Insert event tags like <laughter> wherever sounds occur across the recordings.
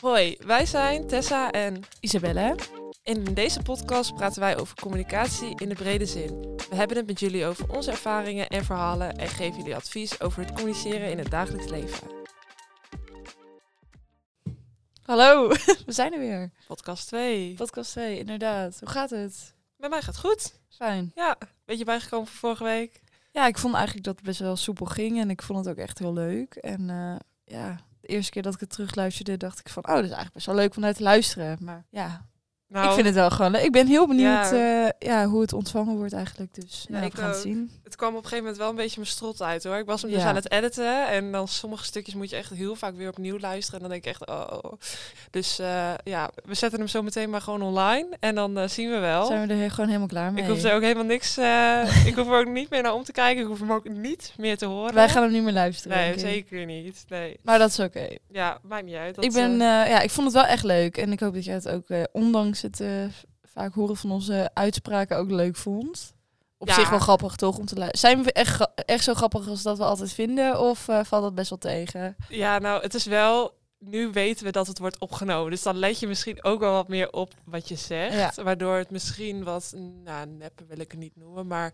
Hoi, wij zijn Tessa en Isabelle. in deze podcast praten wij over communicatie in de brede zin. We hebben het met jullie over onze ervaringen en verhalen en geven jullie advies over het communiceren in het dagelijks leven. Hallo, <laughs> we zijn er weer. Podcast 2. Podcast 2, inderdaad. Hoe gaat het? Met mij gaat het goed. Fijn. Ja, beetje bijgekomen van vorige week. Ja, ik vond eigenlijk dat het best wel soepel ging en ik vond het ook echt heel leuk. En eh, ja, eerste keer dat ik het terugluisterde, dacht ik van, oh, dat is eigenlijk best wel leuk naar te luisteren. Maar ja, Nou, ik vind het wel gewoon leuk. Ik ben heel benieuwd Ja. ja. ja, hoe het ontvangen wordt eigenlijk. Dus Ja, ja, ik we gaan het zien. het kwam op een gegeven moment wel een beetje mijn strot uit hoor. Ik was hem dus aan het editen en dan sommige stukjes moet je echt heel vaak weer opnieuw luisteren. En dan denk ik echt, oh. Dus eh, ja, we zetten hem zo meteen maar gewoon online en dan eh, zien we wel. Zijn we er gewoon helemaal klaar mee? Ik hoef er ook helemaal niks. eh, ik hoef er ook niet meer naar om te kijken. Ik hoef hem ook niet meer te horen. Wij gaan hem niet meer luisteren. Nee, zeker niet. Nee. Maar dat is oké. Ja, maakt niet uit. Dat, ik ben, eh, eh, ja, ik vond het wel echt leuk. En ik hoop dat jij het ook, eh, het eh, vaak horen van onze uitspraken, ook leuk vond. Op Ja. zich wel grappig toch om te luisteren. Zijn we echt, echt zo grappig als dat we altijd vinden? Of eh, valt dat best wel tegen? ja, nou, het is wel. Nu weten we dat het wordt opgenomen. Dus dan let je misschien ook wel wat meer op wat je zegt. Waardoor het misschien wat. Nou, nep wil ik het niet noemen. Maar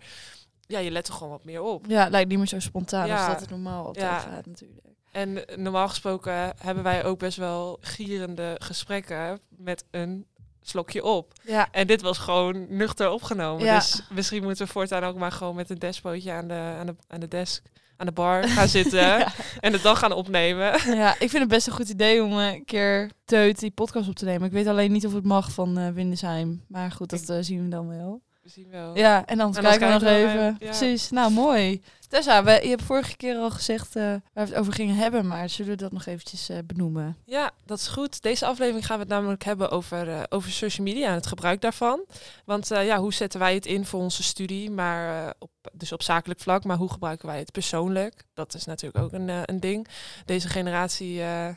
ja, je let er gewoon wat meer op. Ja, het lijkt niet meer zo spontaan Ja. als dat het normaal altijd Ja. gaat natuurlijk. En eh, normaal gesproken hebben wij ook best wel gierende gesprekken met een slokje op. Ja, En dit was gewoon nuchter opgenomen. Ja. Dus misschien moeten we voortaan ook maar gewoon met een dashbootje aan de, aan de, aan de desk, aan de bar gaan zitten. <laughs> ja. En het dan gaan opnemen. ja, ik vind het best een goed idee om eh, een keer teut die podcast op te nemen. Ik weet alleen niet of het mag van eh Windesheim. Maar goed, dat eh, zien we dan wel. We zien wel. Ja, en dan En kijken we nog even. ja. Precies, nou mooi. Tessa, we, je hebt vorige keer al gezegd eh, waar we het over gingen hebben, maar zullen we dat nog eventjes eh, benoemen? Ja, dat is goed. Deze aflevering gaan we het namelijk hebben over, eh, over social media en het gebruik daarvan. Want eh, ja, hoe zetten wij het in voor onze studie, maar eh, op, dus op zakelijk vlak, maar hoe gebruiken wij het persoonlijk? Dat is natuurlijk ook een, een ding. Deze generatie eh,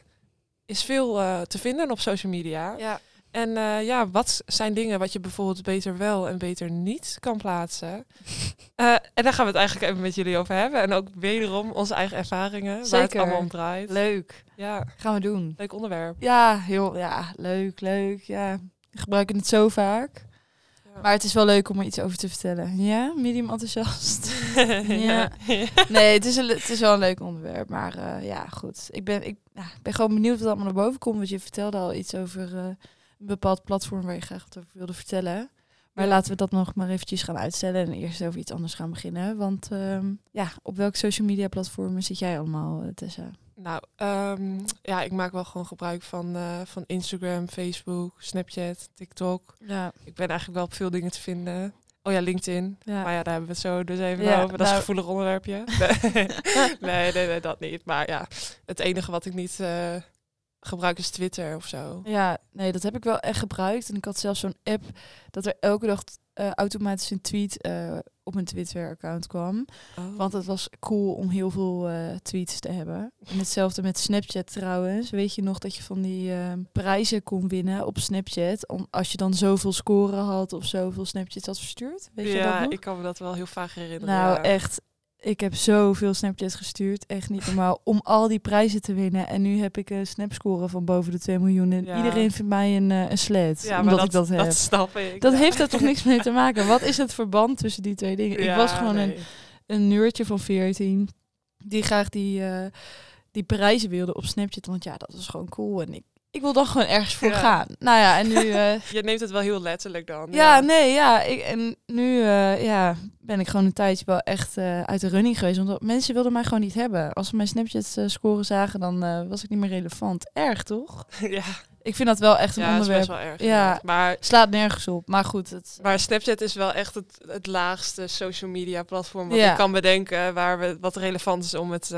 is veel eh, te vinden op social media. Ja. En eh, ja, wat zijn dingen wat je bijvoorbeeld beter wel en beter niet kan plaatsen? <laughs> Eh, en daar gaan we het eigenlijk even met jullie over hebben. En ook wederom onze eigen ervaringen, waar het Zeker. allemaal om draait. Leuk. Ja, Gaan we doen. leuk onderwerp. Ja, heel, ja, leuk, leuk. Ja, we gebruiken het zo vaak. Maar het is wel leuk om er iets over te vertellen. Ja, medium enthousiast. <laughs> ja. Nee, het is, een, het is wel een leuk onderwerp. Maar eh, ja, goed. Ik ben, ik, ja, ben gewoon benieuwd wat allemaal naar boven komt. Want je vertelde al iets over een bepaald platform waar je graag wat over wilde vertellen. Maar Ja. laten we dat nog maar eventjes gaan uitstellen en eerst over iets anders gaan beginnen. Want ehm, ja, op welke social media platformen zit jij allemaal, eh, Tessa? Nou, ehm, ja, ik maak wel gewoon gebruik van, eh, van Instagram, Facebook, Snapchat, TikTok. Ja, Ik ben eigenlijk wel op veel dingen te vinden. Oh ja, LinkedIn. ja. Maar ja, daar hebben we het zo dus even Ja, over. Dat is nou- een gevoelig onderwerpje. <laughs> Nee. <laughs> nee, nee, nee, dat niet. Maar ja, het enige wat ik niet eh, gebruik is Twitter of zo. Ja, nee, dat heb ik wel echt gebruikt. En ik had zelfs zo'n app dat er elke dag eh, automatisch een tweet eh, op mijn Twitter-account kwam. Oh. Want het was cool om heel veel eh, tweets te hebben. En hetzelfde met Snapchat trouwens. Weet je nog dat je van die prijzen kon winnen op Snapchat? Om, als je dan zoveel scoren had of zoveel Snapchats had verstuurd? Weet je dat ja, nog? ik kan me dat wel heel vaak herinneren. nou, ja. echt. Ik heb zoveel Snapchats gestuurd. Echt niet normaal. Om al die prijzen te winnen. En nu heb ik een snapscore van boven de 2 miljoen. En Ja. iedereen vindt mij een, eh, een sled. ja, omdat maar ik dat heb. Dat snap ik. Dat ja. heeft er toch niks mee te maken? Wat is het verband tussen die twee dingen? ik was gewoon een nee. een neurtje van 14 die graag die, eh, die prijzen wilde op Snapchat. Want ja, dat is gewoon cool. En ik, ik wil dan gewoon ergens voor Ja. gaan. Nou ja, en nu... <laughs> eh, Je neemt het wel heel letterlijk dan. ja, nee, ja. Ik, en nu eh, ja, ben ik gewoon een tijdje wel echt eh, uit de running geweest. Want mensen wilden mij gewoon niet hebben. Als ze mijn Snapchat-scoren zagen, dan was ik niet meer relevant. Erg, toch? <laughs> ja, Ik vind dat wel echt een ja dat is onderwerp. best wel erg. Ja. Maar Slaat nergens op. Maar goed, het, Maar Snapchat is wel echt het, het laagste social media platform wat Ja. ik kan bedenken. Waar we, wat relevant is om het,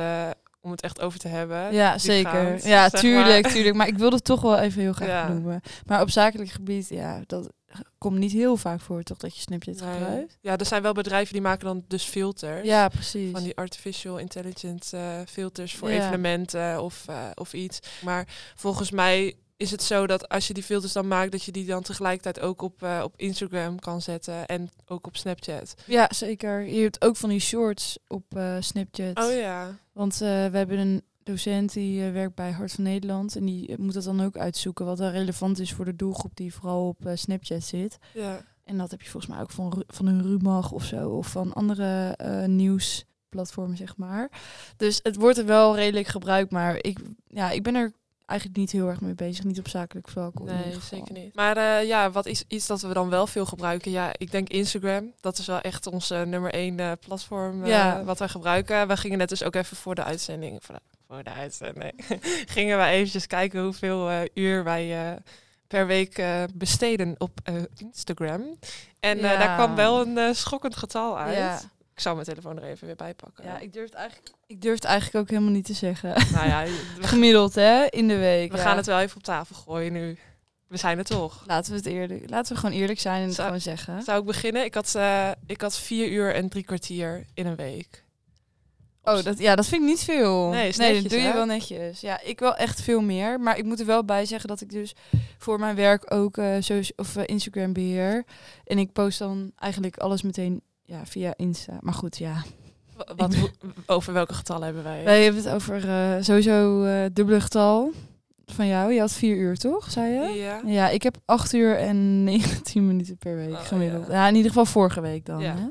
om het echt over te hebben. Ja, zeker. <laughs> Ja, tuurlijk, maar. tuurlijk. Maar ik wil het toch wel even heel graag Ja. noemen. Maar op zakelijk gebied, ja, dat komt niet heel vaak voor, toch, dat je Snapchat Nee. gebruikt? Ja, er zijn wel bedrijven die maken dan dus filters. Ja, precies. Van die artificial intelligent eh, filters voor Ja. evenementen of, eh, of iets. Maar volgens mij is het zo dat als je die filters dan maakt, dat je die dan tegelijkertijd ook op, eh, op Instagram kan zetten en ook op Snapchat. Ja, zeker. Je hebt ook van die shorts op eh, Snapchat. Oh ja. Want eh, we hebben een, docent die werkt bij Hart van Nederland. En die moet dat dan ook uitzoeken wat er relevant is voor de doelgroep die vooral op Snapchat zit. Ja. En dat heb je volgens mij ook van, van een Rumach of zo. Of van andere nieuwsplatformen, zeg maar. Dus het wordt er wel redelijk gebruikt. Maar ik, ja, ik ben er eigenlijk niet heel erg mee bezig. Niet op zakelijk vlak. Nee, zeker niet. Maar eh, ja, wat is iets dat we dan wel veel gebruiken? Ja, ik denk Instagram. Dat is wel echt onze nummer één eh, platform eh, Ja. wat wij gebruiken. We gingen net dus ook even voor de uitzending, voor de, voor de uitzending, <laughs> gingen wij eventjes kijken hoeveel eh, uur wij eh, per week eh, besteden op eh, Instagram. En eh, daar kwam wel een eh, schokkend getal uit. Ja. Ik zal mijn telefoon er even weer bij pakken. Ja, ik durf, het eigenlijk, ik durf het eigenlijk ook helemaal niet te zeggen. Nou ja, <laughs> we, Gemiddeld, hè, in de week. we ja. gaan het wel even op tafel gooien nu. We zijn er toch. Laten we het eerlijk, laten we gewoon eerlijk zijn en het Zou- gewoon zeggen. Zou ik beginnen? Ik had, eh, ik had vier uur en drie kwartier in een week. Oh, dat, ja, dat vind ik niet veel. Nee, is nee dat doe je wel netjes. Ja, ik wel echt veel meer. Maar ik moet er wel bij zeggen dat ik dus voor mijn werk ook eh, socia- of, eh, Instagram beheer. En ik post dan eigenlijk alles meteen ja, via Insta. Maar goed, ja. Wa- Wat, over welke getallen hebben wij? Wij hebben het over eh, sowieso eh dubbele getal van jou. Je had vier uur, toch? Zei je? Ja. Ja, ik heb acht uur en <laughs> 19 minuten per week Oh, gemiddeld. ja. Ja. in ieder geval vorige week dan. Ja. Hè?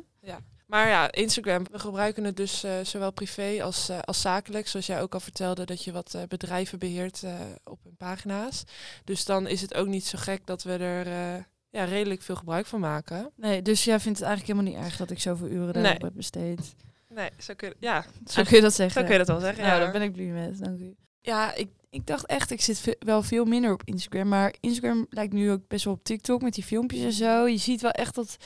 Maar ja, Instagram, we gebruiken het dus eh, zowel privé als, als zakelijk. Zoals jij ook al vertelde, dat je wat bedrijven beheert eh, op hun pagina's. Dus dan is het ook niet zo gek dat we er ja, redelijk veel gebruik van maken. Nee, dus jij vindt het eigenlijk helemaal niet erg dat ik zoveel uren Nee. daarop heb besteed. Nee, zo kun je, ja, Zo kun je dat zeggen. zo kun je dat wel zeggen. Nou, ja. daar ben ik blij met. Dank u. Ja, ik, ik dacht echt, ik zit wel veel minder op Instagram. Maar Instagram lijkt nu ook best wel op TikTok met die filmpjes en zo. Je ziet wel echt dat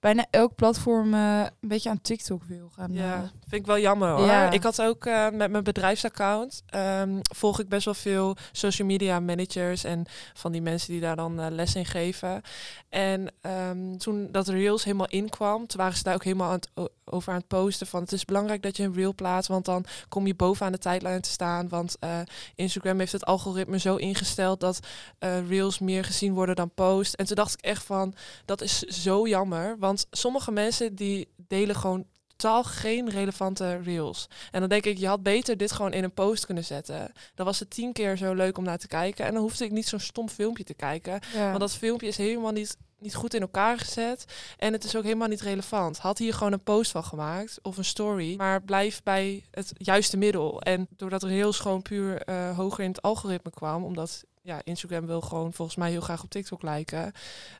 bijna elk platform eh, een beetje aan TikTok wil gaan. Ja, eh. vind ik wel jammer hoor. Ja. Ik had ook eh, met mijn bedrijfsaccount ehm, volg ik best wel veel social media managers en van die mensen die daar dan les in geven. En ehm, toen dat Reels helemaal inkwam, toen waren ze daar ook helemaal aan het, over aan het posten van het is belangrijk dat je een Reel plaatst, want dan kom je bovenaan de tijdlijn te staan. Want eh, Instagram heeft het algoritme zo ingesteld dat eh, Reels meer gezien worden dan post. En toen dacht ik echt van, dat is zo jammer, want sommige mensen die delen gewoon totaal geen relevante reels. En dan denk ik, je had beter dit gewoon in een post kunnen zetten. Dan was het tien keer zo leuk om naar te kijken. En dan hoefde ik niet zo'n stom filmpje te kijken. Ja. Want dat filmpje is helemaal niet, niet goed in elkaar gezet. En het is ook helemaal niet relevant. Had hier gewoon een post van gemaakt of een story. Maar blijf bij het juiste middel. En doordat reels gewoon puur eh, hoger in het algoritme kwam, omdat ja, Instagram wil gewoon volgens mij heel graag op TikTok lijken.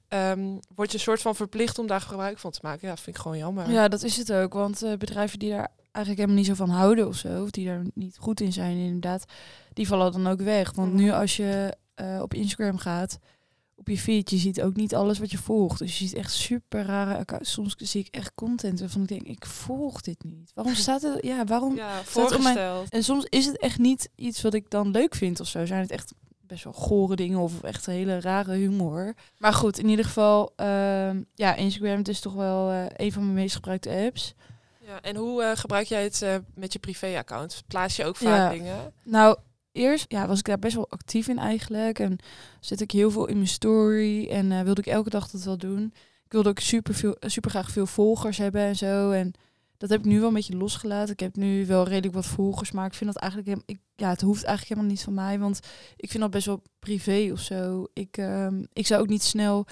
ehm, word je een soort van verplicht om daar gebruik van te maken. Ja, vind ik gewoon jammer. Ja, dat is het ook. Want eh, bedrijven die daar eigenlijk helemaal niet zo van houden of zo, of die daar niet goed in zijn, inderdaad, die vallen dan ook weg. Want nu als je eh, op Instagram gaat, op je feed, je ziet ook niet alles wat je volgt. Dus je ziet echt super rare accounts. Soms zie ik echt content waarvan ik denk, ik volg dit niet. Waarom <laughs> staat het? Ja, waarom? Ja, op mijn-. En soms is het echt niet iets wat ik dan leuk vind of zo. Zijn het echt best wel gore dingen of echt hele rare humor. Maar goed, in ieder geval, ehm, ja, Instagram het is toch wel eh, een van mijn meest gebruikte apps. Ja, en hoe eh, gebruik jij het eh, met je privé-account? Plaats je ook vaak Ja. dingen? Nou, eerst ja, was ik daar best wel actief in eigenlijk. En zet ik heel veel in mijn story. En wilde ik elke dag dat wel doen. Ik wilde ook super, veel, super graag veel volgers hebben en zo. En dat heb ik nu wel een beetje losgelaten. Ik heb nu wel redelijk wat volgers. Maar ik vind dat eigenlijk... Ik, ja, het hoeft eigenlijk helemaal niet van mij. Want ik vind dat best wel privé of zo. Ik, ehm, ik zou ook niet snel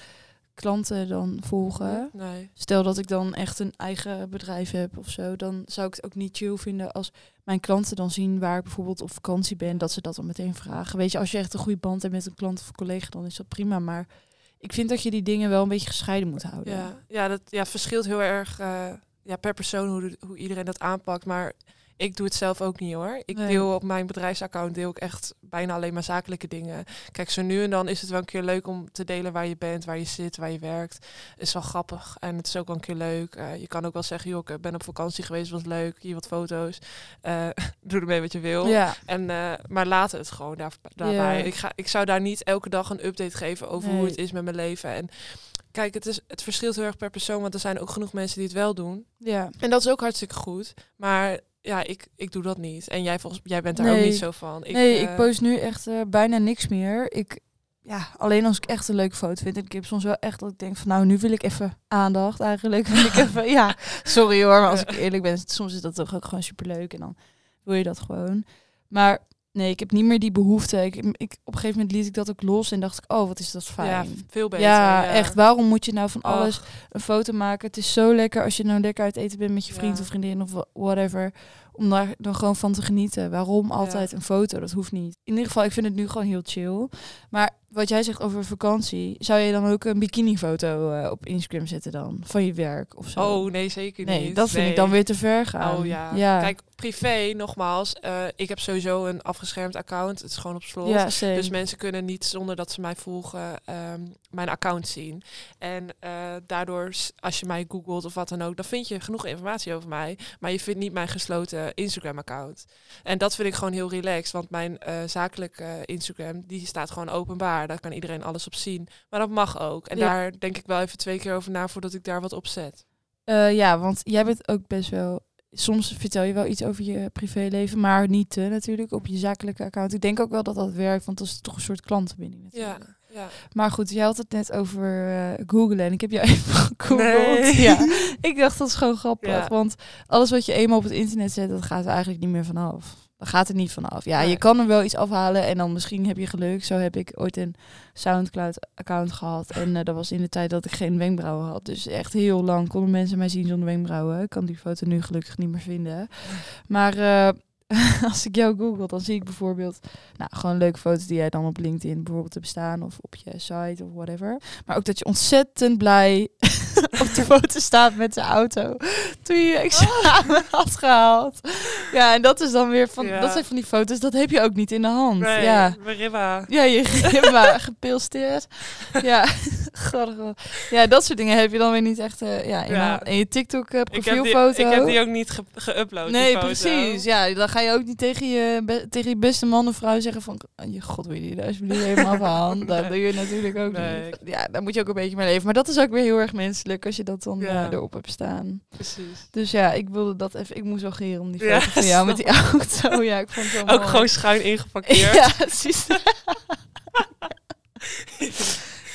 klanten dan volgen. Nee. Stel dat ik dan echt een eigen bedrijf heb of zo, dan zou ik het ook niet chill vinden als mijn klanten dan zien waar ik bijvoorbeeld op vakantie ben, dat ze dat dan meteen vragen. Weet je, als je echt een goede band hebt met een klant of collega, dan is dat prima. Maar ik vind dat je die dingen wel een beetje gescheiden moet houden. Ja, ja, dat ja, verschilt heel erg eh, ja, per persoon hoe, hoe iedereen dat aanpakt. Maar ik doe het zelf ook niet hoor. Ik Nee. deel op mijn bedrijfsaccount deel ik echt bijna alleen maar zakelijke dingen. Kijk, zo nu en dan is het wel een keer leuk om te delen waar je bent, waar je zit, waar je werkt. Is wel grappig en het is ook wel een keer leuk. Eh, je kan ook wel zeggen, joh, ik ben op vakantie geweest, was leuk. Hier wat foto's. Eh, <laughs> doe ermee wat je wil. Ja, En, eh, maar laten het gewoon daar, daarbij. Ja. Ik, ga, ik zou daar niet elke dag een update geven over hoe het is met mijn leven. En kijk, het, is, het verschilt heel erg per persoon, want er zijn ook genoeg mensen die het wel doen. ja. En dat is ook hartstikke goed. Maar ja, ik, ik doe dat niet. En jij, volgens, jij bent daar ook niet zo van. Ik, nee, eh, ik post nu echt eh, bijna niks meer. Ik, ja, alleen als ik echt een leuke foto vind. En ik heb soms wel echt dat ik denk van nou, nu wil ik even aandacht eigenlijk. <laughs> Wil ik even, ja, sorry hoor, maar als ik eerlijk ben, soms is dat toch ook gewoon superleuk. En dan wil je dat gewoon. Maar nee, ik heb niet meer die behoefte. Ik, ik, op een gegeven moment liet ik dat ook los en dacht ik, oh, wat is dat fijn. Ja, veel beter. Ja, echt. Waarom moet je nou van Ach. alles een foto maken? Het is zo lekker als je nou lekker uit eten bent met je vriend Ja. of vriendin of wha- whatever. Om daar dan gewoon van te genieten. Waarom altijd een foto? Dat hoeft niet. In ieder geval, ik vind het nu gewoon heel chill. Maar wat jij zegt over vakantie, zou je dan ook een bikinifoto eh, op Instagram zetten dan? Van je werk of zo? Oh, nee, zeker niet. nee, dat vind Nee. ik dan weer te ver gaan. Oh ja. ja. Kijk, privé, nogmaals. eh, ik heb sowieso een afgeschermd account. Het is gewoon op slot. ja. Dus mensen kunnen niet zonder dat ze mij volgen ehm, mijn account zien. En eh, daardoor, als je mij googelt of wat dan ook, dan vind je genoeg informatie over mij. Maar je vindt niet mijn gesloten Instagram-account. En dat vind ik gewoon heel relaxed. Want mijn eh zakelijke Instagram, die staat gewoon openbaar. Daar kan iedereen alles op zien. Maar dat mag ook. En Ja. daar denk ik wel even twee keer over na voordat ik daar wat op zet. Ja, want jij bent ook best wel. Soms vertel je wel iets over je privéleven, maar niet te natuurlijk op je zakelijke account. Ik denk ook wel dat dat werkt, want dat is toch een soort klantenbinding natuurlijk. Ja, ja. Maar goed, jij had het net over eh googlen en ik heb jou <laughs> even gegoogeld. Nee. Ja, ik dacht dat is gewoon grappig, Ja. want alles wat je eenmaal op het internet zet, dat gaat er eigenlijk niet meer vanaf. Dat gaat er niet vanaf. Ja, Nee. je kan er wel iets afhalen en dan misschien heb je geluk. Zo heb ik ooit een Soundcloud-account gehad. En eh, dat was in de tijd dat ik geen wenkbrauwen had. Dus echt heel lang konden mensen mij zien zonder wenkbrauwen. Ik kan die foto nu gelukkig niet meer vinden. Maar eh, <laughs> als ik jou google, dan zie ik bijvoorbeeld... Nou, gewoon leuke foto's die jij dan op LinkedIn bijvoorbeeld hebt staan. Of op je site of whatever. Maar ook dat je ontzettend blij <laughs> op de foto staat met de auto. Toen je je <laughs> examen had gehaald. Ja, en dat is dan weer van... Ja. Dat zijn van die foto's, dat heb je ook niet in de hand. Nee, Ja. Ribba. Ja, je <laughs> grimma gepilsteerd. Ja. Ja, dat soort dingen heb je dan weer niet echt eh, ja, in Ja. En je TikTok eh, Ik heb, die, profielfoto. ik heb die ook niet ge- geüpload. Nee, precies. Ja, dan ga je ook niet tegen je, tegen je beste man of vrouw zeggen van... "Oh, Je god, wil je die alsjeblieft helemaal afhalen? Dat Nee. doe je natuurlijk ook Nee. niet. Ja, daar moet je ook een beetje mee leven. Maar dat is ook weer heel erg menselijk als je dat dan Ja. eh, erop hebt staan. Precies. Dus ja, ik wilde dat even... Ik moest wel geren om die foto Ja, van <laughs> jou met die auto. Ja, ik vond het Ook mooi. gewoon schuin ingeparkeerd. <laughs> Ja, precies. <laughs>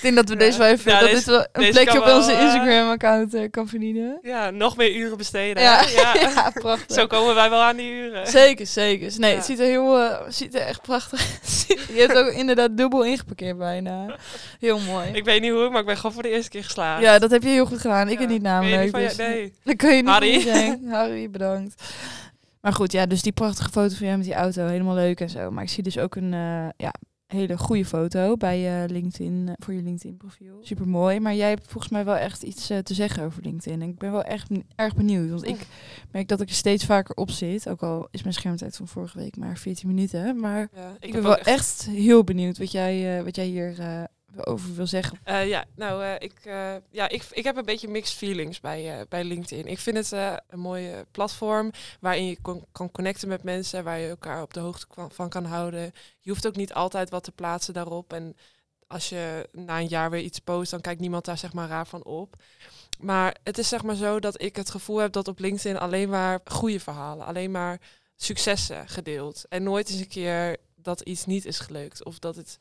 ik denk dat we deze wel even... Ja, dat deze- dit wel een plekje op onze eh, Instagram-account eh, kan verdienen. Ja, nog meer uren besteden. Ja, <laughs> ja. ja, prachtig. Zo komen wij wel aan die uren. Zeker, zeker. Nee, het ziet er heel, eh, ziet er echt prachtig <laughs> uit. Je hebt ook inderdaad dubbel ingeparkeerd bijna. Heel mooi. Ik weet niet hoe, maar ik ben gewoon voor de eerste keer geslaagd. ja, dat heb je heel goed gedaan. Ik het niet namelijk. niet van je- dus, nee. <laughs> Dan kun je niet Harry. Zijn. Harry, bedankt. Maar goed, ja, dus die prachtige foto van jou met die auto, helemaal leuk en zo. Maar ik zie dus ook een ja, hele goede foto bij je LinkedIn, eh, voor je LinkedIn profiel. Super mooi. Maar jij hebt volgens mij wel echt iets eh, te zeggen over LinkedIn. En ik ben wel echt erg benieuwd. Want ik merk dat ik er steeds vaker op zit. Ook al is mijn schermtijd van vorige week maar 14 minuten. Maar Ja, ik, ben wel echt heel benieuwd wat jij, eh, wat jij hier eh, over wil zeggen. Eh, ja, nou, eh, ik, eh, ja, ik, ik heb een beetje mixed feelings bij, bij LinkedIn. Ik vind het een mooie platform waarin je con- kan connecten met mensen, waar je elkaar op de hoogte van kan houden. Je hoeft ook niet altijd wat te plaatsen daarop. En als je na een jaar weer iets post, dan kijkt niemand daar zeg maar raar van op. Maar het is zeg maar zo dat ik het gevoel heb dat op LinkedIn alleen maar goede verhalen, alleen maar successen gedeeld. En nooit eens een keer dat iets niet is gelukt of dat het,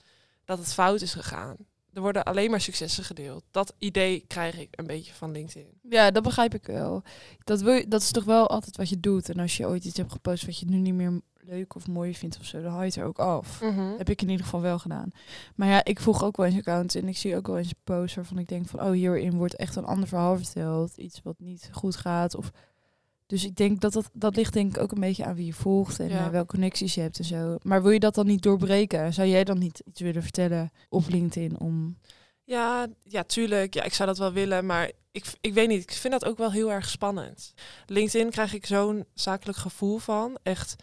dat het fout is gegaan. Er worden alleen maar successen gedeeld. Dat idee krijg ik een beetje van LinkedIn. Ja, dat begrijp ik wel. Dat, wil je, dat is toch wel altijd wat je doet. En als je ooit iets hebt gepost wat je nu niet meer leuk of mooi vindt of zo, dan haal je het er ook af. Heb ik in ieder geval wel gedaan. Maar ja, ik volg ook wel eens accounts en ik zie ook wel eens posts waarvan ik denk van, oh, hierin wordt echt een ander verhaal verteld. Iets wat niet goed gaat. Of... Dus ik denk dat, dat dat ligt denk ik ook een beetje aan wie je volgt en Ja. eh, welke connecties je hebt en zo. Maar wil je dat dan niet doorbreken? Zou jij dan niet iets willen vertellen op LinkedIn om... Ja, ja, tuurlijk. Ja, ik zou dat wel willen, maar ik, ik weet niet. Ik vind dat ook wel heel erg spannend. LinkedIn krijg ik zo'n zakelijk gevoel van. Echt,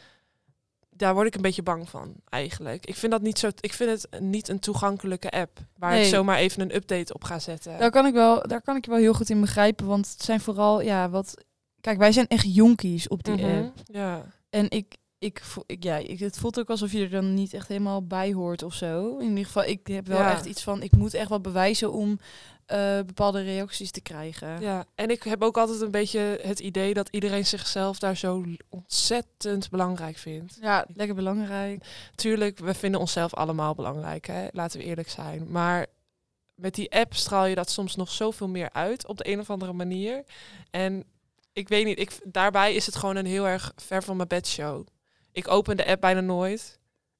daar word ik een beetje bang van, eigenlijk. Ik vind dat niet zo. Ik vind het niet een toegankelijke app waar ik Nee. zomaar even een update op ga zetten. Daar kan ik wel, daar kan ik je wel heel goed in begrijpen, want het zijn vooral, ja, wat... Kijk, wij zijn echt jonkies op die Mhm, app. Ja. En ik, ik, ik, ja, ik, het voelt ook alsof je er dan niet echt helemaal bij hoort of zo. In ieder geval, ik heb wel Ja. echt iets van, ik moet echt wat bewijzen om eh, bepaalde reacties te krijgen. ja, en ik heb ook altijd een beetje het idee dat iedereen zichzelf daar zo ontzettend belangrijk vindt. Ja, lekker belangrijk. Tuurlijk, we vinden onszelf allemaal belangrijk, hè? laten we eerlijk zijn. Maar met die app straal je dat soms nog zoveel meer uit op de een of andere manier. En ik weet niet, ik, daarbij is het gewoon een heel erg ver van mijn bed show. ik open de app bijna nooit.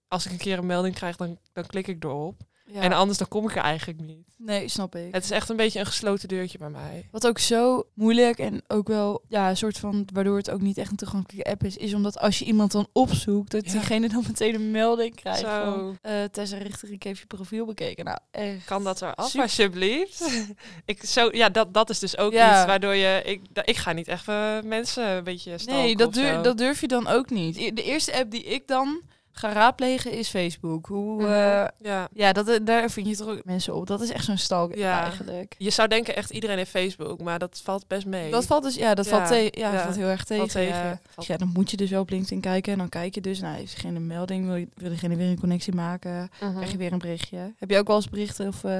Als ik een keer een melding krijg, dan, dan klik ik erop. Ja. En anders dan kom ik er eigenlijk niet. Nee, snap ik. Het is echt een beetje een gesloten deurtje bij mij. Wat ook zo moeilijk en ook wel ja, een soort van waardoor het ook niet echt een toegankelijke app is, is omdat als je iemand dan opzoekt, dat Ja. diegene dan meteen een melding krijgt Zo. van eh Tessa Richter, ik heb je profiel bekeken. Nou, echt. Kan dat eraf, Super. alsjeblieft? <laughs> ik, zo, ja, dat, dat is dus ook Ja. iets waardoor je... Ik, ik ga niet echt eh, mensen een beetje stalken Nee, dat, durf, dat durf je dan ook niet. De eerste app die ik dan ga raadplegen is Facebook. Hoe, eh, ja. ja, dat, daar vind je toch ook mensen op. Dat is echt zo'n stalk Ja. eigenlijk. Je zou denken echt iedereen heeft Facebook, maar dat valt best mee. Dat valt dus, ja, dat Ja, valt, te- ja, dat valt heel erg tegen. Tegen. Ja. Valt- Ja, dan moet je dus wel op LinkedIn kijken en dan kijk je dus, nou, heeft diegene een melding, wil, je, wil diegene weer een connectie maken, Mhm. krijg je weer een berichtje. Heb je ook wel eens berichten of eh,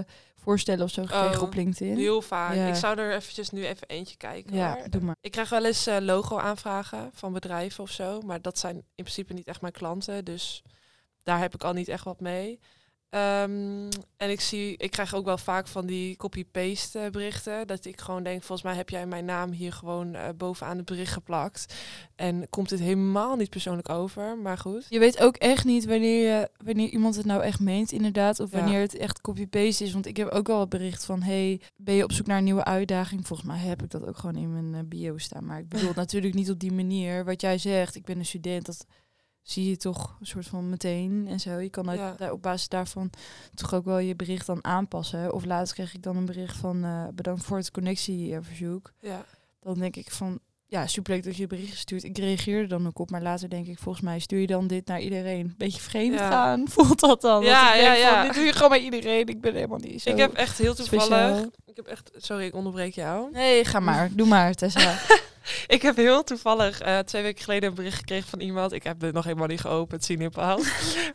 voorstellen of zo gekregen Oh, op LinkedIn? Heel vaak. Ja. Ik zou er eventjes nu even eentje kijken. ja, hoor. doe maar. Ik krijg wel eens eh, logo-aanvragen van bedrijven of zo, maar dat zijn in principe niet echt mijn klanten, dus daar heb ik al niet echt wat mee. Ehm, en ik zie, ik krijg ook wel vaak van die copy-paste eh, berichten, dat ik gewoon denk, volgens mij heb jij mijn naam hier gewoon eh, bovenaan het bericht geplakt. En komt dit helemaal niet persoonlijk over, maar goed. Je weet ook echt niet wanneer, je, wanneer iemand het nou echt meent, inderdaad. Of Ja. wanneer het echt copy-paste is. Want ik heb ook wel wat bericht van... hey, ben je op zoek naar een nieuwe uitdaging? Volgens mij heb ik dat ook gewoon in mijn eh, bio staan. Maar ik bedoel het <laughs> natuurlijk niet op die manier. Wat jij zegt, ik ben een student, dat zie je toch een soort van meteen en zo. Je kan uit, Ja. daar, op basis daarvan toch ook wel je bericht dan aanpassen. Of laatst kreeg ik dan een bericht van... eh, bedankt voor het connectieverzoek. Ja. Dan denk ik van... Ja, superleuk dat je het bericht stuurt. Ik reageer er dan ook op. Maar later denk ik, volgens mij stuur je dan dit naar iedereen. Beetje vreemd Ja. gaan. <laughs> Voelt dat dan? Ja, denk ja, van, ja. dit doe je gewoon bij iedereen. Ik ben helemaal niet zo Ik heb echt heel toevallig, speciaal. ik heb echt, sorry, ik onderbreek jou. Nee, ga maar. Doe maar, Tessa. <laughs> <laughs> Ik heb heel toevallig eh, twee weken geleden een bericht gekregen van iemand. Ik heb het nog helemaal niet geopend, zie je pas.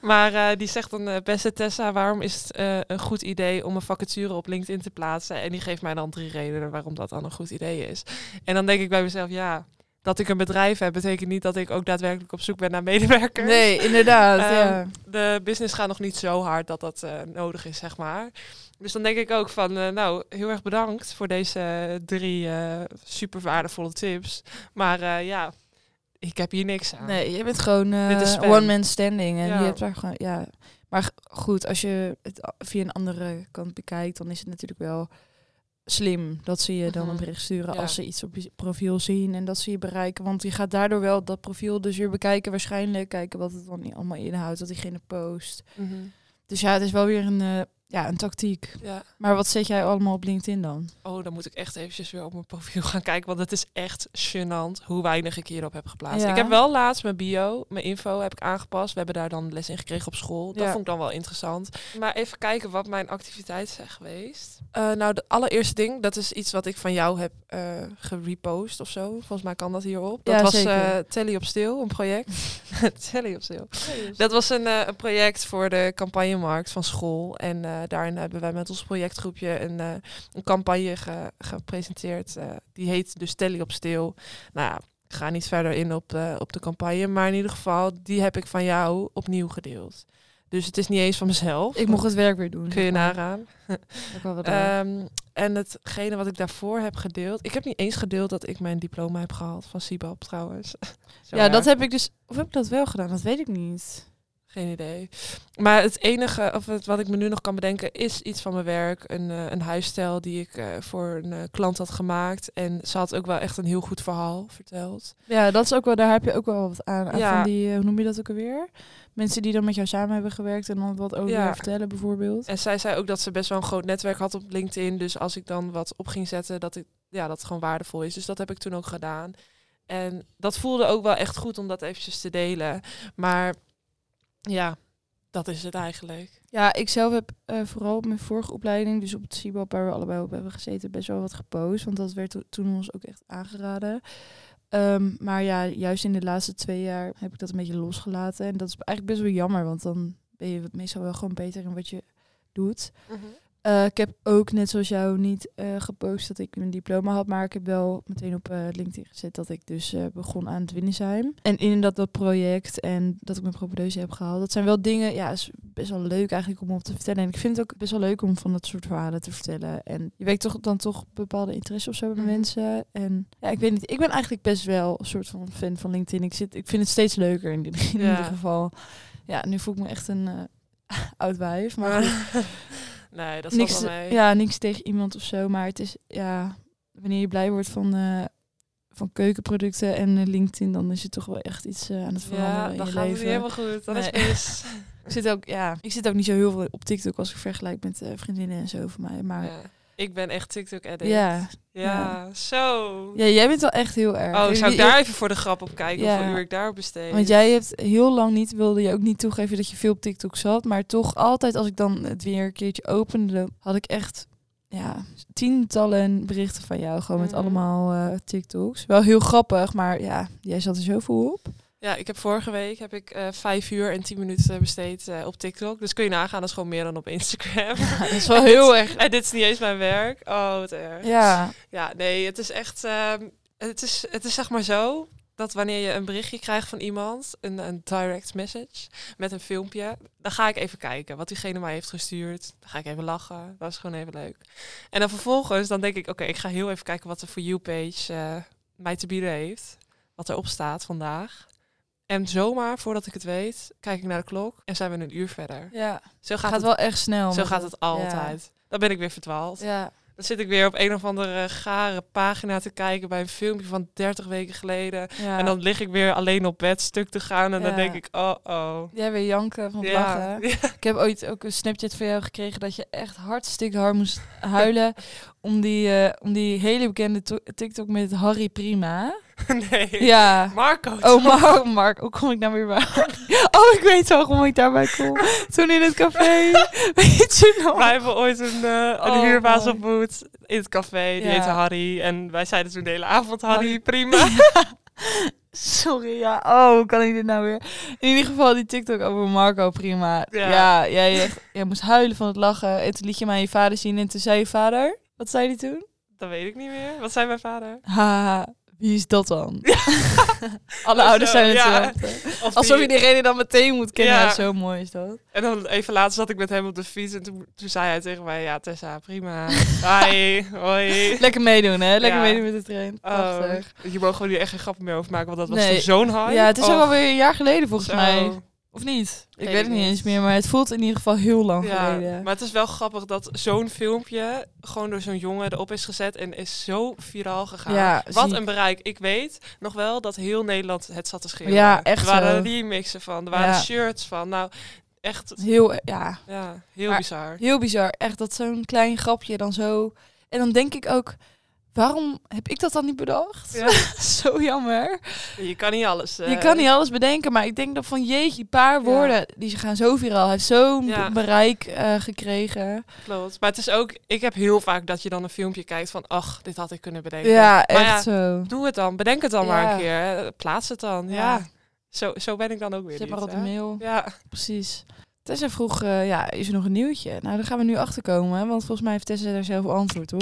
maar eh, die zegt dan, eh, beste Tessa, waarom is het een goed idee om een vacature op LinkedIn te plaatsen? En die geeft mij dan drie redenen waarom dat dan een goed idee is. En dan denk ik bij mezelf, ja, dat ik een bedrijf heb, betekent niet dat ik ook daadwerkelijk op zoek ben naar medewerkers. Nee, inderdaad. Ehm, ja. De business gaat nog niet zo hard dat dat eh, nodig is, zeg maar. Dus dan denk ik ook van, eh, nou, heel erg bedankt voor deze drie eh, super waardevolle tips. Maar ja, ik heb hier niks aan. Nee, je bent gewoon eh, Dit is spam. one man standing. En Ja. je hebt daar gewoon, ja. Maar goed, als je het via een andere kant bekijkt, dan is het natuurlijk wel slim dat ze je dan een Mhm. bericht sturen Ja. als ze iets op je profiel zien en dat ze je bereiken. Want je gaat daardoor wel dat profiel dus weer bekijken, waarschijnlijk kijken wat het dan niet allemaal inhoudt, wat diegene post. Mhm. Dus ja, het is wel weer een, eh, ja, een tactiek. Ja. Maar wat zet jij allemaal op LinkedIn dan? Oh, dan moet ik echt eventjes weer op mijn profiel gaan kijken. Want het is echt gênant hoe weinig ik hierop heb geplaatst. Ja. Ik heb wel laatst mijn bio, mijn info heb ik aangepast. We hebben daar dan les in gekregen op school. Dat Ja. vond ik dan wel interessant. Maar even kijken wat mijn activiteiten zijn geweest. Eh, nou, de allereerste ding, dat is iets wat ik van jou heb eh gerepost of zo. Volgens mij kan dat hierop. Dat Ja, was zeker. eh Telly op stil, een project. <laughs> Telly op stil. Dat was een, een project voor de campagnemarkt van school. En daarin hebben wij met ons projectgroepje een, eh, een campagne ge- gepresenteerd. eh, die heet dus Telly op stil. Nou ja, ik ga niet verder in op, eh, op de campagne. Maar in ieder geval, die heb ik van jou opnieuw gedeeld. Dus het is niet eens van mezelf. Ik mocht het werk weer doen. Kun je nagaan. <laughs> Ehm, en hetgene wat ik daarvoor heb gedeeld. Ik heb niet eens gedeeld dat ik mijn diploma heb gehaald van CIBAP trouwens. <laughs> Ja, dat heb ik dus. Of heb ik dat wel gedaan? Dat weet ik niet. Geen idee. Maar het enige, of het, wat ik me nu nog kan bedenken, is iets van mijn werk. Een, eh, een huisstijl die ik eh, voor een eh, klant had gemaakt. En ze had ook wel echt een heel goed verhaal verteld. Ja, dat is ook wel. Daar heb je ook wel wat aan. aan Ja. Van die, hoe noem je dat ook alweer? Mensen die dan met jou samen hebben gewerkt en dan wat over Ja. vertellen, bijvoorbeeld. En zij zei ook dat ze best wel een groot netwerk had op LinkedIn. Dus als ik dan wat op ging zetten, dat, ik, ja, dat het gewoon waardevol is. Dus dat heb ik toen ook gedaan. En dat voelde ook wel echt goed om dat eventjes te delen. Maar ja, dat is het eigenlijk. Ja, ik zelf heb eh, vooral op mijn vorige opleiding, dus op het CIBAP waar we allebei op hebben gezeten, best wel wat gepost. Want dat werd to- toen ons ook echt aangeraden. Ehm, maar ja, juist in de laatste twee jaar heb ik dat een beetje losgelaten. En dat is eigenlijk best wel jammer, want dan ben je meestal wel gewoon beter in wat je doet. Eh, ik heb ook, net zoals jou, niet eh, gepost dat ik mijn diploma had. Maar ik heb wel meteen op eh, LinkedIn gezet dat ik dus begon aan het Winnesheim. En in dat, dat project en dat ik mijn propedeuse heb gehaald. Dat zijn wel dingen, ja, is best wel leuk eigenlijk om op te vertellen. En ik vind het ook best wel leuk om van dat soort verhalen te vertellen. En je wekt toch dan toch bepaalde interesse of zo bij Mhm. mensen. En ja, ik weet niet. Ik ben eigenlijk best wel een soort van fan van LinkedIn. Ik, zit, ik vind het steeds leuker in, in Ja. ieder geval. Ja, nu voel ik me echt een <laughs> oud wijf. Maar <laughs> nee, dat is niks, wel mee. ja, niks tegen iemand of zo. Maar het is, ja, wanneer je blij wordt van, eh, van keukenproducten en eh, LinkedIn, dan is het toch wel echt iets eh, aan het veranderen Ja, in dan je gaat het leven. helemaal goed. Dat Nee. is mis. <laughs> Ik zit ook, ja, ik zit ook niet zo heel veel op TikTok als ik vergelijk met vriendinnen en zo van mij. Maar Ja. Ik ben echt TikTok-addict. ja, Ja, zo. jij bent wel echt heel erg. Oh, zou ik daar even voor de grap op kijken? Ja. Hoeveel uur ik daarop besteed? Want jij hebt heel lang niet, wilde je ook niet toegeven dat je veel op TikTok zat. Maar toch altijd als ik dan het weer een keertje opende, had ik echt ja, tientallen berichten van jou. Gewoon met Mhm. allemaal eh, TikToks. Wel heel grappig, maar ja, jij zat er zoveel op. Ja, ik heb vorige week heb ik eh, vijf uur en tien minuten besteed eh, op TikTok. Dus kun je nagaan, dat is gewoon meer dan op Instagram. dat is <laughs> wel heel erg. en dit is niet eens mijn werk. Oh, wat erg. Ja, Ja, nee, het is echt. ehm, het, is, het is zeg maar zo dat wanneer je een berichtje krijgt van iemand, een, een direct message met een filmpje, dan ga ik even kijken wat diegene mij heeft gestuurd. Dan ga ik even lachen. Dat is gewoon even leuk. En dan vervolgens, dan denk ik, oké, ik ga heel even kijken wat de For You-page eh, mij te bieden heeft. Wat erop staat vandaag. En zomaar, voordat ik het weet, kijk ik naar de klok en zijn we een uur verder. ja. Zo gaat, gaat het, wel echt snel. zo gaat het altijd. Dan ben ik weer verdwaald. Ja, Dan zit ik weer op een of andere gare pagina te kijken bij een filmpje van 30 weken geleden. ja. En dan lig ik weer alleen op bed stuk te gaan. En dan denk ik, oh oh. Jij weer janken van Ja. lachen. <laughs> Ik heb ooit ook een Snapchat van jou gekregen dat je echt hartstikke hard moest huilen <laughs> om die, eh, om die hele bekende to- TikTok met Harry Prima. <laughs> nee. Ja. Marco. Oh? Mark, Mark, hoe kom ik nou weer bij? <laughs> Oh, ik weet wel waarom ik daarbij kom. Toen in het café, <laughs> weet je nog? Wij hebben ooit een, eh een Oh, huurbaas mooi. ontmoet in het café. Die Ja. heette Harry. En wij zeiden toen de hele avond, Harry, Harry. prima. Sorry, ja. Oh, hoe kan ik dit nou weer? In ieder geval die TikTok over Marco Prima. Ja. Ja, jij, jij moest huilen van het lachen. En toen liet je mij je vader zien en toen zei je vader... Wat zei hij toen? Dat weet ik niet meer. Wat zei mijn vader? <laughs> Haha, wie is dat dan? <laughs> Alle ouders zijn ja. hetzelfde. Of Alsof die- je diegene dan meteen moet kennen. Ja. Zo mooi is dat. En dan even later zat ik met hem op de fiets. En toen, toen zei hij tegen mij, ja Tessa, prima. Hi, <laughs> hoi. Lekker meedoen, hè? Lekker Ja. meedoen met de trein. Oh, Prachtig. je mag gewoon hier echt geen grappen meer over maken, want dat was toen zo'n hype. Ja, het is Oh, ook alweer een jaar geleden volgens zo. mij. Of niet? Ik Weet het niet eens meer, maar het voelt in ieder geval heel lang Ja, geleden. maar het is wel grappig dat zo'n filmpje gewoon door zo'n jongen erop is gezet en is zo viraal gegaan. Ja, Wat een bereik. Ik weet nog wel dat heel Nederland het zat te schreeuwen. Ja, echt Er waren zo. remixen van, er waren Ja. shirts van. Nou, echt, Heel, ja, ja, heel Maar- bizar. heel bizar. Echt dat zo'n klein grapje dan zo... En dan denk ik ook, waarom heb ik dat dan niet bedacht? Ja. <laughs> zo jammer. Je kan niet alles. Je eh, kan niet alles bedenken, maar ik denk dat van jeetje, een paar Ja. woorden, die ze gaan zo viraal. Hij heeft zo'n Ja. bereik eh, gekregen. Klopt. Maar het is ook, ik heb heel vaak dat je dan een filmpje kijkt van, ach, dit had ik kunnen bedenken. Ja, Maar echt zo. Doe het dan, bedenk het dan maar een keer. hè. Plaats het dan. Ja. Zo, zo ben ik dan ook weer niet, maar op de mail. Ja. Precies. Tessa vroeg, eh, ja, is er nog een nieuwtje? Nou, daar gaan we nu achter komen, want volgens mij heeft Tessa daar zelf antwoord op.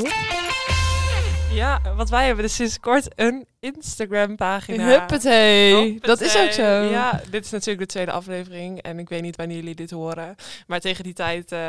ja, want wij hebben dus sinds kort een Instagram pagina. Huppatee. Dat is ook zo. Ja, dit is natuurlijk de tweede aflevering. En ik weet niet wanneer jullie dit horen. Maar tegen die tijd eh,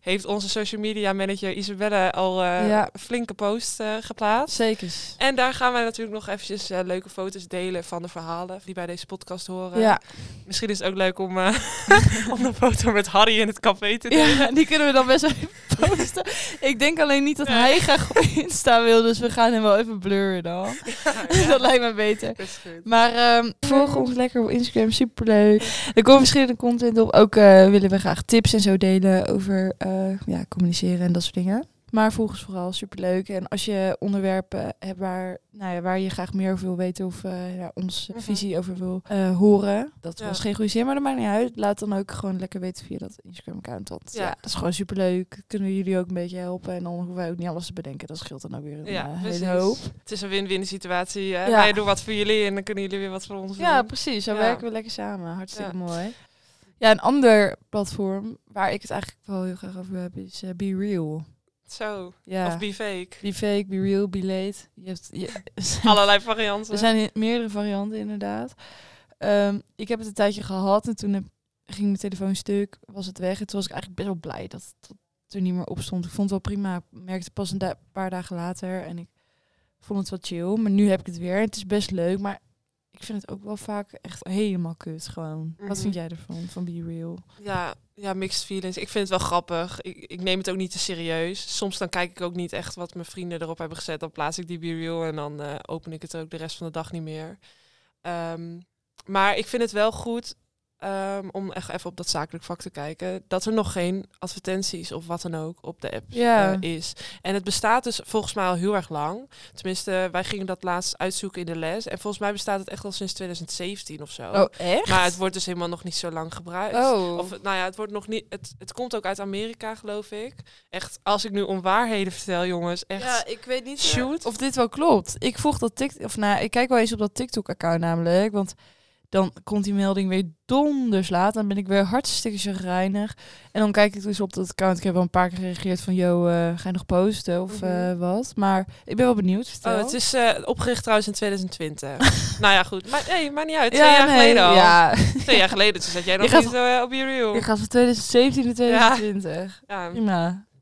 heeft onze social media manager Isabelle al Ja. een flinke post eh, geplaatst. Zekers. En daar gaan wij natuurlijk nog eventjes leuke foto's delen van de verhalen die bij deze podcast horen. Ja. Misschien is het ook leuk om, <laughs> om een foto met Harry in het café te delen. ja, die kunnen we dan best wel even posten. Ik denk alleen niet dat hij graag op Insta wil, dus we gaan hem wel even blurren dan. <laughs> <laughs> dat lijkt me beter. Dat is goed. Maar ehm volg ons lekker op Instagram, superleuk. Er komt verschillende content op. Ook eh, willen we graag tips en zo delen over eh, ja, communiceren en dat soort dingen. Maar volg ons vooral, superleuk. En als je onderwerpen hebt waar, nou ja, waar je graag meer over wil weten of eh, ja, onze Mhm. visie over wil eh, horen. Dat Ja. was geen goede zin, maar dat maakt niet uit. Laat dan ook gewoon lekker weten via dat Instagram-account. Want ja. Ja. dat is gewoon superleuk. Kunnen we jullie ook een beetje helpen. En dan hoeven wij ook niet alles te bedenken. Dat scheelt dan ook weer een Ja, eh, hele hoop. Het is een win-win situatie. Hè? Ja. Wij doen wat voor jullie en dan kunnen jullie weer wat voor ons Ja, doen. precies. Zo Ja. werken we lekker samen. Hartstikke Ja. mooi. Ja, een ander platform waar ik het eigenlijk wel heel graag over heb is uh, Be Real. Zo. Ja. Of be fake. Be fake, be real, be late. Je hebt, je, <laughs> Allerlei varianten. er zijn meerdere varianten inderdaad. Um, ik heb het een tijdje gehad en toen heb, ging mijn telefoon stuk, was het weg. En toen was ik eigenlijk best wel blij dat, dat het er niet meer op stond. Ik vond het wel prima. Ik merkte pas een paar dagen later en ik vond het wel chill. Maar nu heb ik het weer. Het is best leuk, maar ik vind het ook wel vaak echt helemaal kut gewoon. Wat Mhm. vind jij ervan, van Be Real? Ja, ja, mixed feelings. Ik vind het wel grappig. Ik, ik neem het ook niet te serieus. Soms dan kijk ik ook niet echt wat mijn vrienden erop hebben gezet. Dan plaats ik die Be Real en dan eh, open ik het ook de rest van de dag niet meer. Ehm, maar ik vind het wel goed ehm, om echt even op dat zakelijk vak te kijken. Dat er nog geen advertenties of wat dan ook op de app eh, is. En het bestaat dus volgens mij al heel erg lang. Tenminste, wij gingen dat laatst uitzoeken in de les. En volgens mij bestaat het echt al sinds 2017 of zo. Oh, echt? Maar het wordt dus helemaal nog niet zo lang gebruikt. Oh. Of nou ja, het wordt nog niet. Het, het komt ook uit Amerika, geloof ik. Echt, als ik nu onwaarheden vertel, jongens, echt. Ja, ik weet niet Shoot. of dit wel klopt. Ik volg dat TikTok, of nou, ik kijk wel eens op dat TikTok-account namelijk, want dan komt die melding weer donders laat. Dan ben ik weer hartstikke chagrijnig. En dan kijk ik dus op dat account. Ik heb wel een paar keer gereageerd van, yo, eh, ga je nog posten of Mhm. eh, wat? Maar ik ben wel benieuwd. Vertel. Oh, het is eh, opgericht trouwens in 2020. <laughs> nou ja, goed. Maar nee, maakt niet uit. Twee Ja, jaar nee, geleden al. Ja, <laughs> Twee jaar geleden, toen zat jij <laughs> nog Je niet op je reel. je gaat van 2017 naar 2020. Ja,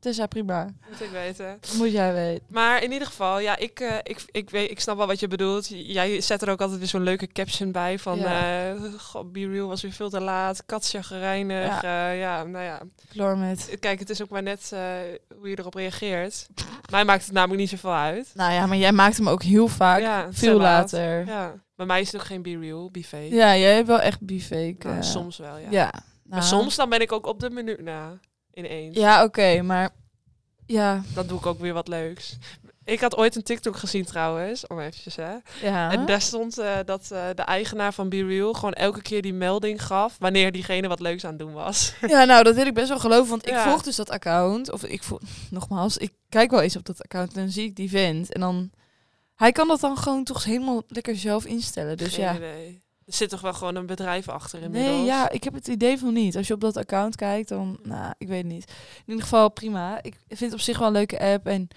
Prima. Tessa, prima. moet ik weten. Moet jij weten. Maar in ieder geval, ja, ik, eh, ik, ik, weet, ik snap wel wat je bedoelt. Jij zet er ook altijd weer zo'n leuke caption bij van... Ja. eh God, Be Real was weer veel te laat. Katja gereinig. Ja. ja, nou ja. Met. Kijk, het is ook maar net eh, hoe je erop reageert. Mij maakt het namelijk niet zoveel uit. Nou ja, maar jij maakt hem ook heel vaak. ja, veel later. Ja. Ja. Bij mij is het ook geen Be Real, Be Fake. jij hebt wel echt be-fake. Nou, eh, soms wel, ja. Ja. Maar nou. soms dan ben ik ook op de minuut na. Ineens. Ja, oké, maar ja, Dan doe ik ook weer wat leuks. Ik had ooit een TikTok gezien trouwens, om eventjes hè. ja. En daar stond eh, dat eh, de eigenaar van Be Real gewoon elke keer die melding gaf wanneer diegene wat leuks aan het doen was. <laughs> ja, nou, dat wil ik best wel geloven, want ik volg dus dat account. Of ik volg, <laughs> nogmaals, ik kijk wel eens op dat account en dan zie ik die vent. En dan, hij kan dat dan gewoon toch helemaal lekker zelf instellen. Dus Geen ja. idee. Er zit toch wel gewoon een bedrijf achter inmiddels? Nee, ja, ik heb het idee van niet. Als je op dat account kijkt, dan, nou, ik weet het niet. In ieder geval prima. Ik vind het op zich wel een leuke app. En,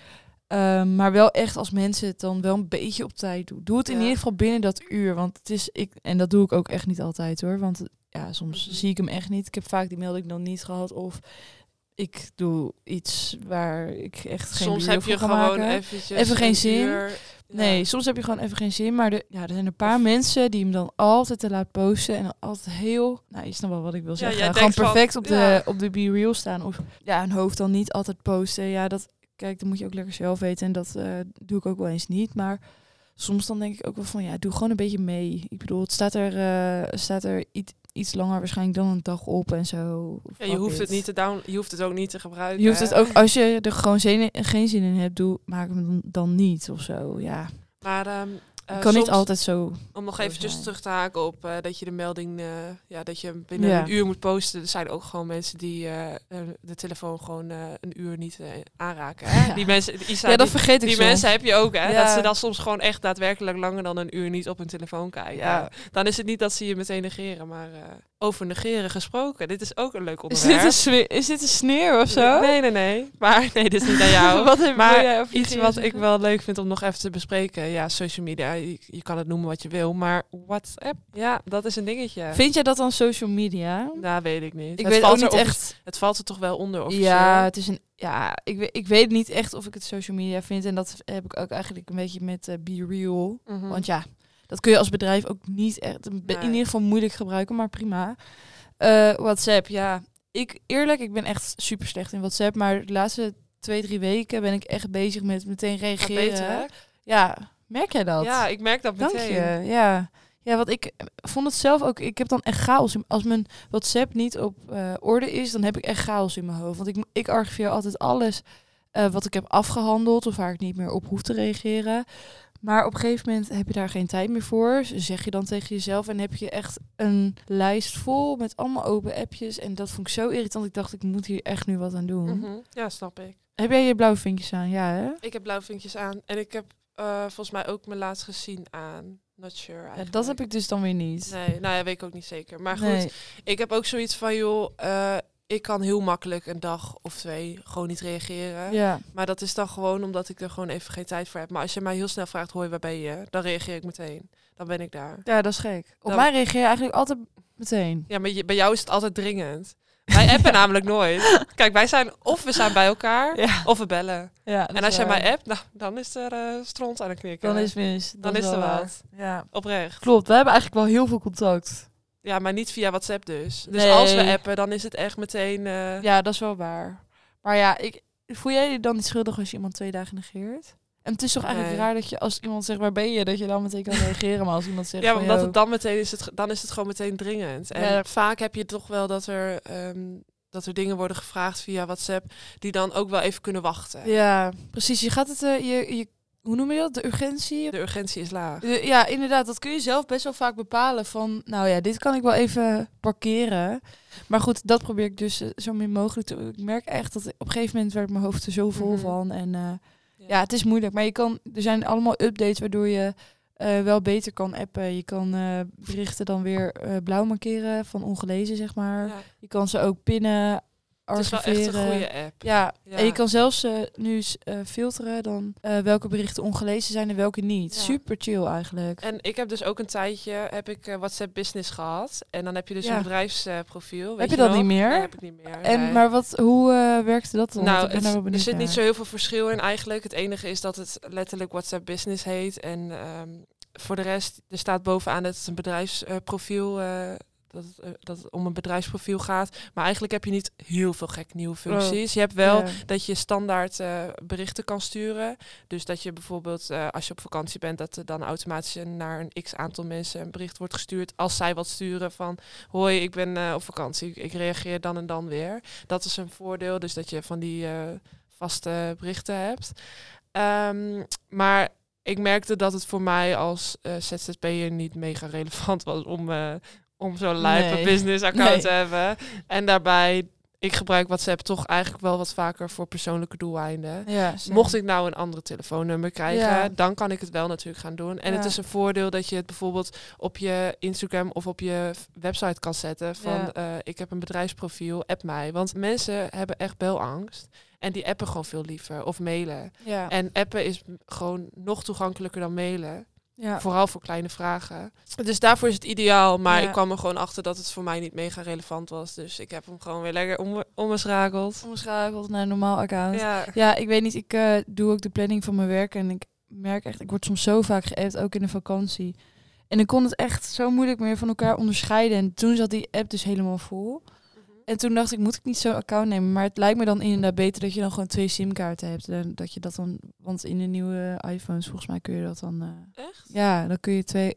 ehm, maar wel echt als mensen het dan wel een beetje op tijd doen. Doe het in Ja. ieder geval binnen dat uur. Want het is, ik, en dat doe ik ook echt niet altijd hoor. Want ja, soms Mhm. zie ik hem echt niet. Ik heb vaak die melding dan niet gehad. Of ik doe iets waar ik echt geen Soms heb je gewoon eventjes Even geen een zin. uur- ja. Nee, soms heb je gewoon even geen zin. Maar de, ja, er zijn een paar mensen die hem dan altijd te laat posten. En dan altijd heel... Nou, je snapt wel wat ik wil zeggen. gewoon van, perfect op, de, ja. op de Be Real staan. Of ja, hun hoofd dan niet altijd posten. Ja, dat... Kijk, dat moet je ook lekker zelf weten. En dat eh, doe ik ook wel eens niet. Maar soms dan denk ik ook wel van... Ja, doe gewoon een beetje mee. Ik bedoel, het staat er, eh, staat er iets, iets langer waarschijnlijk dan een dag op en zo. Ja, je hoeft it. het niet te down, je hoeft het ook niet te gebruiken. Je hoeft het ook... Als je er gewoon zin in- geen zin in hebt, doe, maak hem dan, dan niet of zo. Ja, Maar ehm, eh, kan niet altijd zo... Om nog eventjes zijn. terug te haken op eh, dat je de melding, eh, ja, dat je binnen Ja. een uur moet posten. Er zijn ook gewoon mensen die eh, de telefoon gewoon een uur niet aanraken. Hè? Ja. Die mensen, Isa, Ja, dat die, vergeet ik die soms. mensen heb je ook, hè? Ja. Dat ze dan soms gewoon echt daadwerkelijk langer dan een uur niet op hun telefoon kijken. Ja. Dan is het niet dat ze je meteen negeren, maar over negeren gesproken. Dit is ook een leuk Is onderwerp. dit een, is dit een sneer of zo? Nee, nee, nee. Maar nee, dit is niet aan jou. <laughs> wat heb Maar wil jij over Iets wat ik wel leuk vind om nog even te bespreken. Ja, social media, je, je kan het noemen wat je wil. Maar WhatsApp, ja, dat is een dingetje. Vind jij dat dan social media? Nou, weet ik niet. Ik het weet valt ook niet er echt. Het valt er toch wel onder officieel? Ja, het is een. Ja, ik weet, ik weet niet echt of ik het social media vind. En dat heb ik ook eigenlijk een beetje met eh, Be Real. Mhm. Want ja, dat kun je als bedrijf ook niet echt. In Nee. ieder geval moeilijk gebruiken, maar prima. Eh, WhatsApp, ja. Ik eerlijk, ik ben echt super slecht in WhatsApp. Maar de laatste twee, drie weken ben ik echt bezig met meteen reageren. beter? Ja, merk jij dat? Ja, ik merk dat Dank meteen. je. Ja. Ja, want ik vond het zelf ook. Ik heb dan echt chaos. in- Als mijn WhatsApp niet op eh, orde is, dan heb ik echt chaos in mijn hoofd. Want ik, ik archiveer altijd alles eh, wat ik heb afgehandeld of waar ik niet meer op hoef te reageren. Maar op een gegeven moment heb je daar geen tijd meer voor. Zeg je dan tegen jezelf en heb je echt een lijst vol met allemaal open appjes. En dat vond ik zo irritant. Ik dacht, ik moet hier echt nu wat aan doen. Mhm. Ja, snap ik. Heb jij je blauwe vinkjes aan? Ja, hè? Ik heb blauwe vinkjes aan en ik heb eh, volgens mij ook mijn laatst gezien aan. Not sure Ja, dat heb ik dus dan weer niet. Nee, nou ja, weet ik ook niet zeker. Maar goed, Nee. ik heb ook zoiets van, joh, eh, ik kan heel makkelijk een dag of twee gewoon niet reageren. Ja. Maar dat is dan gewoon omdat ik er gewoon even geen tijd voor heb. Maar als je mij heel snel vraagt, hoi, waar ben je? Dan reageer ik meteen. Dan ben ik daar. ja, dat is gek. Op Dan- mij reageer je eigenlijk altijd meteen. Ja, maar je- bij jou is het altijd dringend. Wij appen <laughs> namelijk nooit. Kijk, wij zijn of we zijn bij elkaar, Ja. of we bellen. ja En als is jij mij appt, nou, dan is er eh, stront aan de knikken. Dan is mis. Dan Dat is er wel waar. wat. Ja. Oprecht. Klopt, we hebben eigenlijk wel heel veel contact. Ja, maar niet via WhatsApp dus. Dus Nee. als we appen, dan is het echt meteen... eh, Ja, dat is wel waar. Maar ja, ik, voel jij je dan niet schuldig als je iemand twee dagen negeert? En het is toch eigenlijk Nee. raar dat je als iemand zegt waar ben je, dat je dan meteen kan reageren. Maar als iemand zegt Ja, omdat het dan meteen is, het, dan is het gewoon meteen dringend. En Ja. vaak heb je toch wel dat er, ehm, dat er dingen worden gevraagd via WhatsApp die dan ook wel even kunnen wachten. Ja, precies. Je gaat het, eh, je, je, hoe noem je dat? De urgentie? De urgentie is laag. De- ja, inderdaad. Dat kun je zelf best wel vaak bepalen van, nou ja, dit kan ik wel even parkeren. Maar goed, dat probeer ik dus eh, zo min mogelijk te... Ik merk echt dat op een gegeven moment werd mijn hoofd er zo vol Mhm. van. En eh, ja, het is moeilijk. Maar je kan, er zijn allemaal updates waardoor je eh, wel beter kan appen. Je kan berichten dan weer blauw markeren van ongelezen, zeg maar. Ja. Je kan ze ook pinnen, Het is wel echt een archiveren. goede app. Ja, Ja. en je kan zelfs eh, nu eh, filteren dan eh, welke berichten ongelezen zijn en welke niet. Ja. Super chill eigenlijk. En ik heb dus ook een tijdje heb ik WhatsApp Business gehad. En dan heb je dus Ja. een bedrijfsprofiel. weet Heb je je dat nog? niet meer? Nee, heb ik niet meer. En nee. maar wat, hoe werkte dat dan? Nou, het- er zit niet zo heel veel verschil in eigenlijk. Het enige is dat het letterlijk WhatsApp Business heet. En ehm, voor de rest, er staat bovenaan dat het een bedrijfsprofiel eh, dat, het, eh, dat het om een bedrijfsprofiel gaat. Maar eigenlijk heb je niet heel veel gek nieuwe functies. Je hebt wel Oh. Dat je standaard eh, berichten kan sturen. Dus dat je bijvoorbeeld eh, als je op vakantie bent, dat er dan automatisch naar een x aantal mensen een bericht wordt gestuurd. Als zij wat sturen van hoi, ik ben op vakantie, ik reageer dan en dan weer. Dat is een voordeel, dus dat je van die vaste berichten hebt. Ehm, maar ik merkte dat het voor mij als eh ZZP'er niet mega relevant was om, om zo'n lijpe Nee. business account Nee. te hebben. En daarbij, ik gebruik WhatsApp toch eigenlijk wel wat vaker voor persoonlijke doeleinden. Ja. Mocht ik nou een andere telefoonnummer krijgen, Ja. dan kan ik het wel natuurlijk gaan doen. En Ja. het is een voordeel dat je het bijvoorbeeld op je Instagram of op je website kan zetten van eh, ik heb een bedrijfsprofiel, app mij. Want mensen hebben echt belangst en die appen gewoon veel liever of mailen. Ja. En appen is gewoon nog toegankelijker dan mailen. Ja. Vooral voor kleine vragen. Dus daarvoor is het ideaal. Maar Ja. ik kwam er gewoon achter dat het voor mij niet mega relevant was. Dus ik heb hem gewoon weer lekker om, omgeschakeld. Omschakeld naar een normaal account. Ja, Ja. ik weet niet. Ik eh, doe ook de planning van mijn werk en ik merk echt, ik word soms zo vaak geappt, ook in de vakantie. En ik kon het echt zo moeilijk meer van elkaar onderscheiden. En toen zat die app dus helemaal vol. En toen dacht ik, moet ik niet zo'n account nemen? Maar het lijkt me dan inderdaad beter dat je dan gewoon twee simkaarten hebt. En dat je dat dan, want in de nieuwe iPhones volgens mij kun je dat dan. eh, Echt? ja, dan kun je twee.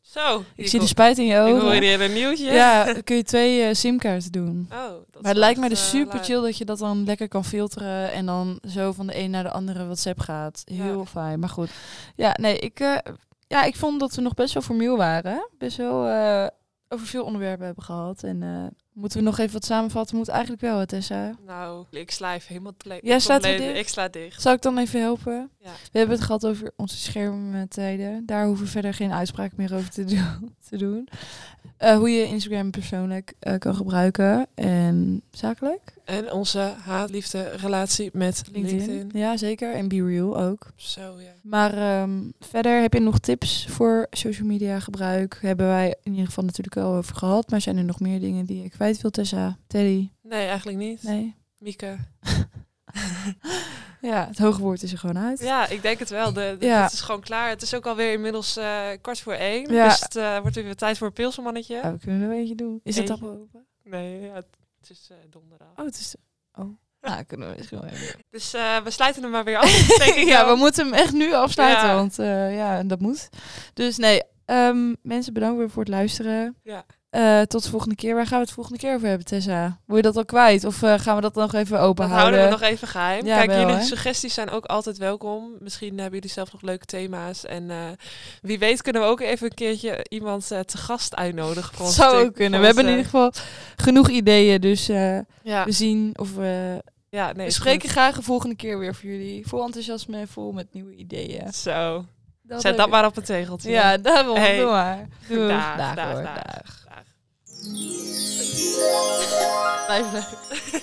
Zo. <laughs> Ik zie de spijt in je Ik hoor ogen. hier een nieuwtje. Ja, dan kun je twee eh, simkaarten doen. Oh, dat Maar het lijkt me dus eh, super chill dat je dat dan lekker kan filteren en dan zo van de een naar de andere WhatsApp gaat. Heel Ja. fijn. Maar goed. Ja, nee, ik, ja, ik vond dat we nog best wel formeel waren. Best wel over veel onderwerpen hebben gehad. En moeten we nog even wat samenvatten? Moet eigenlijk wel, Tessa. Nou, ik sla even helemaal Jij slaat weer compleet- dicht? Ik sla dicht. Zal ik dan even helpen? Ja. We hebben het gehad over onze schermtijden. Daar hoeven we verder geen uitspraak meer over te doen. <laughs> Te doen. Eh, hoe je Instagram persoonlijk eh, kan gebruiken en zakelijk. En onze haat-liefde relatie met LinkedIn. Ja, zeker. En Be Real ook. Zo, ja. Maar ehm, verder heb je nog tips voor social media gebruik? Hebben wij in ieder geval natuurlijk al over gehad. Maar zijn er nog meer dingen die je kwijt wil, Tessa? Teddy? Nee, eigenlijk niet. Nee? Mieke. <laughs> Ja, het hoge woord is er gewoon uit. Ja, ik denk het wel. De, de- Ja. Het is gewoon klaar. Het is ook alweer inmiddels eh, kwart voor één. Ja. Dus het eh, wordt weer tijd voor een pilsenmannetje. Oh, we kunnen er nog eentje doen. Is het al open? Nee, ja, het is eh, donderdag. Oh, het is... Oh. Nou, kunnen we misschien wel even. Dus we sluiten hem maar weer af. <laughs> ja, we moeten hem echt nu afsluiten, Ja. want eh, ja, dat moet. Dus nee, ehm, mensen bedankt weer voor het luisteren. Ja. Eh, tot de volgende keer. Waar gaan we het volgende keer over hebben, Tessa? Wil je dat al kwijt? Of eh, gaan we dat nog even open Dat houden? houden we nog even geheim. Ja, Kijk, wel, jullie hè? suggesties zijn ook altijd welkom. Misschien hebben jullie zelf nog leuke thema's. En eh, wie weet kunnen we ook even een keertje iemand te gast uitnodigen. Voor ons Zou stuk- ook kunnen. We hebben in ieder geval genoeg ideeën. Dus Ja, we zien of we Ja, nee. We spreken goed. graag de volgende keer weer voor jullie. Vol enthousiasme en vol met nieuwe ideeën. Zo. Dat Zet dat maar op een tegeltje. Ja, daarom. Hey. Doe maar. Dag, Dag, dag. Dag. Dag. Blijf leuk.